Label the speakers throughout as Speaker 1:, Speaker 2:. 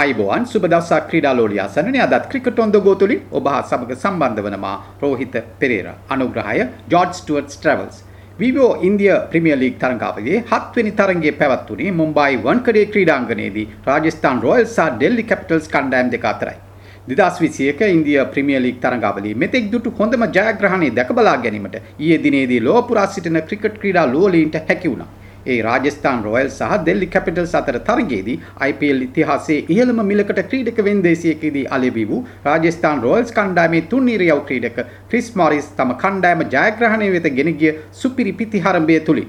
Speaker 1: අයිබෝවන් සුබ දවසක් ක්‍රීඩා ලෝලිය අසන්නනේ අදත් ක්‍රිකට් ඔන් ද ගෝ තුලින් ඔබ හා සමග සම්බන්ධ වන මා රෝහිත පෙරේරා අනුග්‍රහය ජෝර්ජ් ස්ටුවර්ට්ස් ට්‍රැවල්ස් විවෝ ඉන්දිය ප්‍රීමියර් ලීග් තරඟාවලියේ හත්වෙනි තරඟයේ පැවැත්වුණේ මුම්බායි වන්කඩේ ක්‍රීඩාංගණයේදී රාජස්ථාන් රොයල්ස් සහ ඩෙල්ලි කැපිටල්ස් කණ්ඩායම් දෙක අතරයි. 2021 ඉන්දිය ප්‍රීමියර් ලීග් තරඟාවලියේ මෙතෙක් දුටු හොඳම ජයග්‍රහණය දැක බලා ගැනීමට ඊයේ දිනේදී ලෝව පුරා සිටින ක්‍රිකට් ක්‍රීඩා ලෝලීන්ට හැකි වුණා. ඒ රාජස්ථාන් රොයල් සහ දෙල්ලි කැපිටල්ස් අතර තරගයේදී IPL ඉතිහාසයේ ඉහළම මිලකට ක්‍රීඩක වෙන්දේසියකදී අලෙවි වූ රාජස්ථාන් රොයල්ස් කණ්ඩායමේ තුන්නිරියව් ක්‍රීඩක ක්‍රිස් මොරිස් තම කණ්ඩායම ජයග්‍රහණය වෙත ගෙන ගිය සුපිරි පිතිහරඹය තුලින්.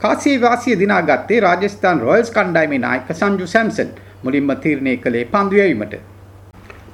Speaker 1: කාසියේ වාසිය දිනාගත්තේ රාජස්ථාන් රොයල්ස් කණ්ඩායමේ නායක සංජු සැම්සන්. මුලින්ම තීරණය කළේ පන්දු යැවීමට.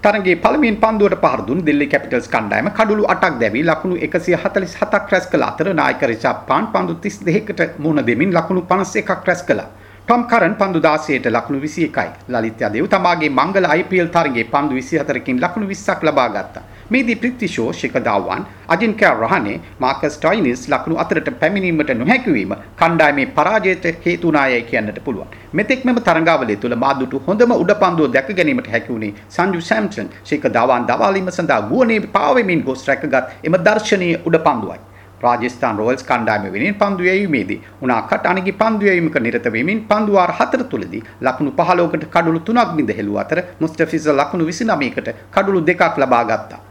Speaker 1: තරගේ පළමුවෙන් පන්දුවට පහර දුන් දිල්ලි කැපිටල්ස් කණ්ඩායම කඩුළු 8ක් දැවි ලකුණු 147ක් රැස් කළ අතර නායක රිෂබ් පාන් පන්දු 32කට මුහුණ දෙමින් ලකුණු 51ක් රැස් කළා. ටොම් කරන් පන්දු 16ට ලකුණු 21යි. ලලිත් යදේව තමාගේ මංගල IPL තරගයේ පන්දු 24කින් ලකුණු 20ක් ලබා ගත්තා. මේදී ප්‍රීති ෂෝ ශිඛර් ධාවන් අජින්ක්‍ය රහනේ මාකස් ටොයිනිස් ලකුණු අතරට පැමිණීමට නොහැකි වීම කණ්ඩායමේ පරාජයට හේතු වුණායයි කියන්නට පුළුවන්. මෙතෙක් මෙම තරඟාවලිය තුල මාදුටු හොඳම උඩ පන්දුව දැක ගැනීමට හැකි වුණේ සංජු සැම්සන් ශිඛර් ධාවන් දවාලීම සඳහා ගුවනේ පාවෙමින් ගොස් රැකගත් එම දර්ශනීය උඩ පන්දුවයි. රාජස්ථාන් රොයල්ස් කණ්ඩායම වෙනුවෙන් පන්දු යැවීමේදී උනාකට අනගි පන්දු යැවීමක නිරත වෙමින් පන්දු වාර 4 තුලදී ලකුණු 15කට කඩුළු 3ක් බිඳ හෙළුව අතර මුස්තෆිසර් ලකුණු 29කට කඩුළු 2ක් ලබා ගත්තා.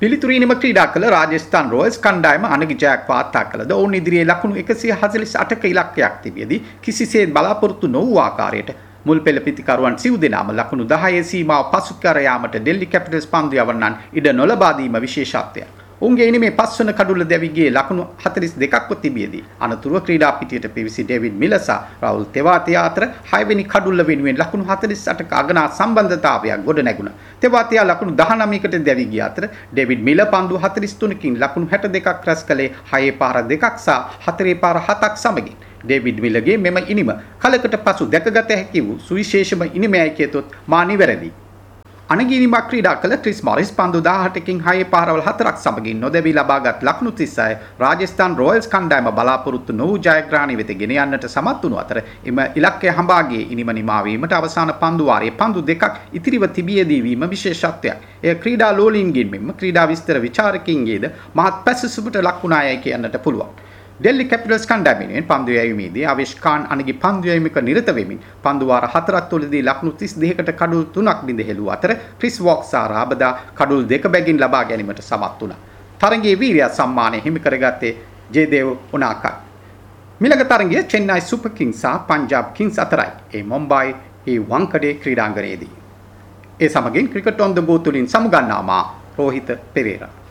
Speaker 1: පිළිතුරීනම ක්‍රීඩා කළ රාජස්ථාන් රොයල්ස් කණ්ඩායම අනගි ජයක් වාර්තා කළද ඔවුන් ඉදිරියේ ලකුණු 148ක ඉලක්කයක් තිබියදී කිසිසේත් බලාපොරොත්තු නොවූ ආකාරයට මුල් පෙළ පිතිකරුවන් සිව් දෙනාම ලකුණු 10 සීමාව පසු කර යාමට ඩෙල්ලි කැපිටල්ස් පන්දු යවන්නන් ඉඩ නොලබා දීම විශේෂත්වයක්. ඔවුන්ගේ ඉනිමේ පස්වන කඩුල්ල දැවිගේ ලකුණු 42ක්ව තිබියදී අනතුරුව ක්‍රීඩා පිටියට පිවිසි ඩේවිඩ් මිලසා රවුල් තෙවාතියා අතර 6 වෙනි කඩුල්ල වෙනුවෙන් ලකුණු 48ක අගනා සම්බන්ධතාවයක් ගොඩ නැගුණා. තෙවාතියා ලකුණු 19කට දැවි ගිය අතර ඩේවිඩ් මිල පන්දු 43කින් ලකුණු 62ක් රැස් කළේ 6 පාර දෙකක් සහ 4 පාර හතක් සමගින්. ඩේවිඩ් මිලගේ මෙම ඉනිම කලකට පසු දැකගත හැකි වූ සුවිශේෂම ඉනිමයයි කියතොත් මා නිවැරදියි. අනගිනිමක් ක්‍රීඩා කළ ක්‍රිස් මොරිස් පන්දු 18කින් 6 පාරවල් 4ක් සමගින් නොදැවි ලබාගත් ලකුණු 36 රාජස්ථාන් රොයල්ස් කණ්ඩායම බලාපොරොත්තු නොවූ ජයග්‍රහණය වෙත ගෙන යන්නට සමත් වුණු අතර එම ඉලක්කය හඹාගේ ඉනිම නිමා වීමට අවසාන පන්දු වාරයේ පන්දු දෙකක් ඉතිරිව තිබියදී වීම විශේෂත්වයක්. එය ක්‍රීඩා ලෝලීන්ගෙන් මෙන්ම ක්‍රීඩා විස්තර විචාරකින්ගේද මහත් පැසසුමට ලක් වුණායයි කියන්නට පුළුවන්. ඩෙල්ලි කැපිටල්ස් කණ්ඩායමෙන් පන්දු යැවීමේදී ආවේශ් ඛාන් අනගේ පන්දු යැවීමක නිරත වෙමින් පන්දු වාර හතරක් තුළදී ලකුණු 32කට කඩුල් තුනක් බිඳ හෙළුව අතර ක්‍රිස් වොක්ස් සහ රාබදා කඩුල් දෙක බැගින් ලබා ගැනීමට සමත් වුණා. තරගයේ වීරිය සම්මානය හිමි කරගත්තේ ජේදේව් උනාකයි. මිලක තරගය චෙන්නයි සුපර් කිංස් සහ පංජාබ් කිංස් අතරයි. ඒ මොම්බයි ඒ වංකඩේ ක්‍රීඩාංගණයේදී. ඒ සමගින් ක්‍රිකට් ඔන් ද ගෝ තුලින් සමුගන්නා මා රෝහිත පෙරේරා